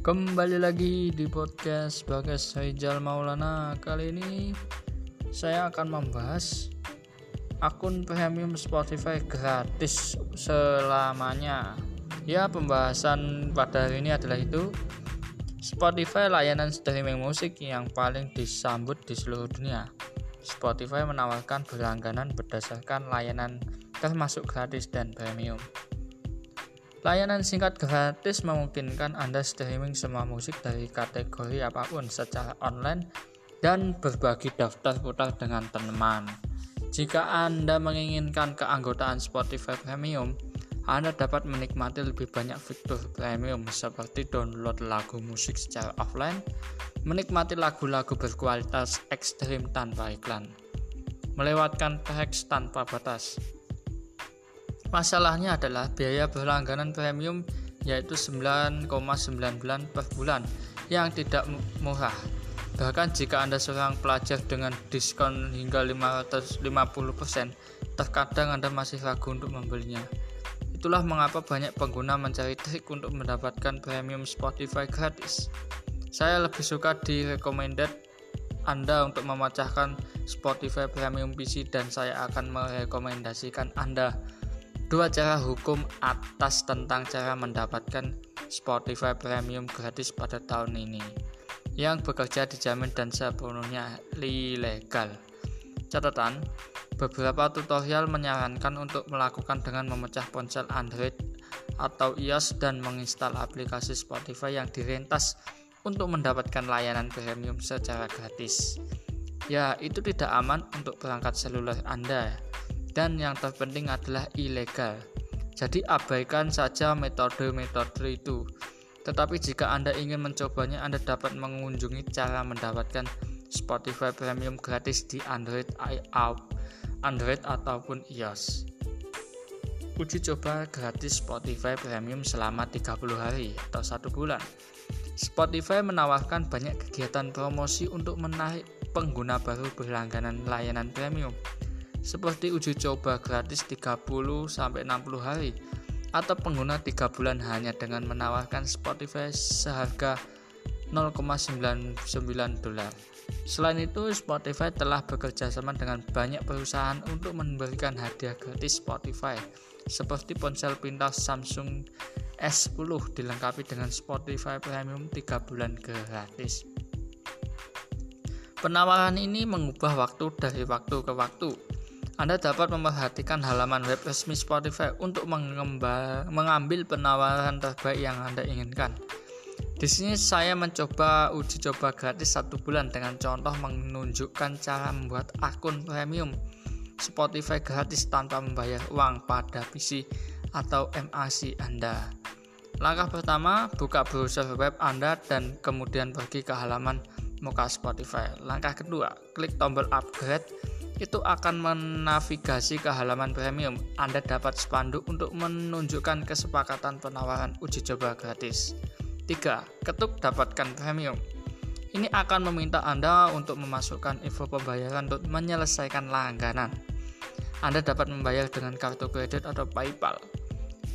Kembali lagi di podcast Bagas Haijal Maulana. Kali ini saya akan membahas akun premium Spotify gratis selamanya. Ya pembahasan pada hari ini adalah itu. Spotify layanan streaming musik yang paling disambut di seluruh dunia. Spotify menawarkan berlangganan berdasarkan layanan termasuk gratis dan premium Layanan singkat gratis memungkinkan Anda streaming semua musik dari kategori apa pun secara online dan berbagi daftar putar dengan teman. Jika Anda menginginkan keanggotaan Spotify Premium, Anda dapat menikmati lebih banyak fitur premium seperti download lagu musik secara offline, menikmati lagu-lagu berkualitas ekstrim tanpa iklan, melewatkan teks tanpa batas, Masalahnya adalah biaya berlangganan premium yaitu 9,99 per bulan yang tidak murah. Bahkan jika Anda seorang pelajar dengan diskon hingga 550%, terkadang Anda masih ragu untuk membelinya. Itulah mengapa banyak pengguna mencari trik untuk mendapatkan premium Spotify gratis. Saya lebih suka di recommended Anda untuk memecahkan Spotify Premium PC dan saya akan merekomendasikan Anda Dua cara hukum atas tentang cara mendapatkan Spotify Premium gratis pada tahun ini yang bekerja dijamin dan sepenuhnya ilegal. Catatan, beberapa tutorial menyarankan untuk melakukan dengan memecah ponsel Android atau iOS dan menginstal aplikasi Spotify yang direntas untuk mendapatkan layanan premium secara gratis. Ya, itu tidak aman untuk perangkat seluler Anda dan yang terpenting adalah ilegal. Jadi abaikan saja metode-metode itu. Tetapi jika Anda ingin mencobanya, Anda dapat mengunjungi cara mendapatkan Spotify Premium gratis di Android, Android ataupun iOS. Uji coba gratis Spotify Premium selama 30 hari atau satu bulan. Spotify menawarkan banyak kegiatan promosi untuk menarik pengguna baru berlangganan layanan premium seperti uji coba gratis 30 60 hari atau pengguna 3 bulan hanya dengan menawarkan Spotify seharga 0,99 dolar. Selain itu, Spotify telah bekerja sama dengan banyak perusahaan untuk memberikan hadiah gratis Spotify, seperti ponsel pintar Samsung S10 dilengkapi dengan Spotify Premium 3 bulan gratis. Penawaran ini mengubah waktu dari waktu ke waktu, anda dapat memperhatikan halaman web resmi Spotify untuk mengambil penawaran terbaik yang Anda inginkan. Di sini saya mencoba uji coba gratis satu bulan dengan contoh menunjukkan cara membuat akun premium Spotify gratis tanpa membayar uang pada PC atau MAC Anda. Langkah pertama, buka browser web Anda dan kemudian pergi ke halaman muka Spotify. Langkah kedua, klik tombol upgrade itu akan menavigasi ke halaman premium. Anda dapat spanduk untuk menunjukkan kesepakatan penawaran uji coba gratis. 3. Ketuk dapatkan premium. Ini akan meminta Anda untuk memasukkan info pembayaran untuk menyelesaikan langganan. Anda dapat membayar dengan kartu kredit atau PayPal.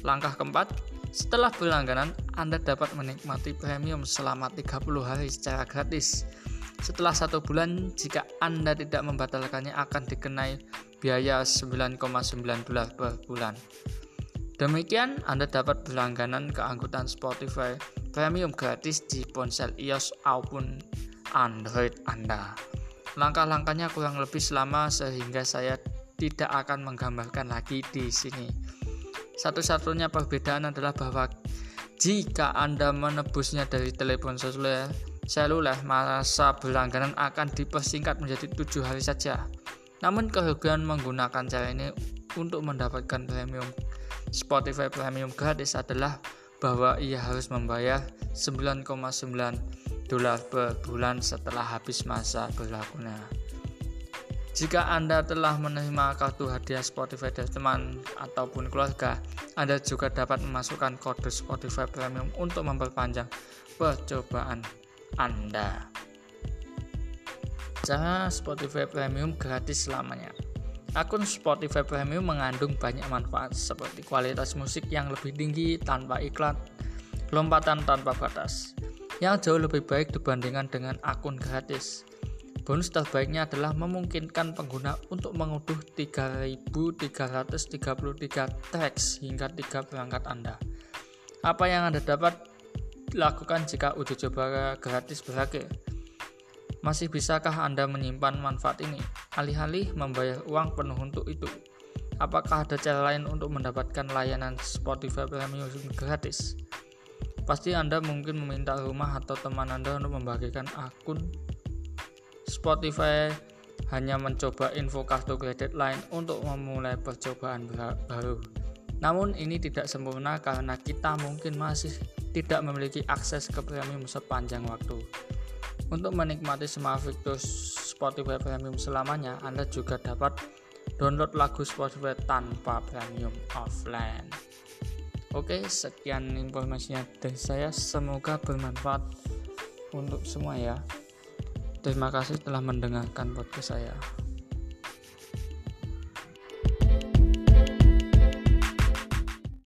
Langkah keempat, setelah berlangganan, Anda dapat menikmati premium selama 30 hari secara gratis. Setelah satu bulan, jika Anda tidak membatalkannya akan dikenai biaya 9,9 dolar per bulan. Demikian, Anda dapat berlangganan keanggotaan Spotify Premium gratis di ponsel iOS maupun Android Anda. Langkah-langkahnya kurang lebih selama sehingga saya tidak akan menggambarkan lagi di sini. Satu-satunya perbedaan adalah bahwa jika Anda menebusnya dari telepon seluler, seluler masa berlangganan akan dipersingkat menjadi tujuh hari saja. Namun kerugian menggunakan cara ini untuk mendapatkan premium Spotify Premium gratis adalah bahwa ia harus membayar 9,9 dolar per bulan setelah habis masa berlakunya. Jika Anda telah menerima kartu hadiah Spotify dari teman ataupun keluarga, Anda juga dapat memasukkan kode Spotify Premium untuk memperpanjang percobaan anda. Cara Spotify Premium gratis selamanya. Akun Spotify Premium mengandung banyak manfaat seperti kualitas musik yang lebih tinggi tanpa iklan, lompatan tanpa batas, yang jauh lebih baik dibandingkan dengan akun gratis. Bonus terbaiknya adalah memungkinkan pengguna untuk mengunduh 3333 teks hingga 3 perangkat Anda. Apa yang Anda dapat lakukan jika uji coba gratis berakhir? Masih bisakah Anda menyimpan manfaat ini? Alih-alih membayar uang penuh untuk itu. Apakah ada cara lain untuk mendapatkan layanan Spotify Premium gratis? Pasti Anda mungkin meminta rumah atau teman Anda untuk membagikan akun Spotify hanya mencoba info kartu kredit lain untuk memulai percobaan baru. Namun ini tidak sempurna karena kita mungkin masih tidak memiliki akses ke premium sepanjang waktu. Untuk menikmati semua fitur Spotify Premium selamanya, Anda juga dapat download lagu Spotify tanpa premium offline. Oke, sekian informasinya dari saya. Semoga bermanfaat untuk semua ya. Terima kasih telah mendengarkan podcast saya.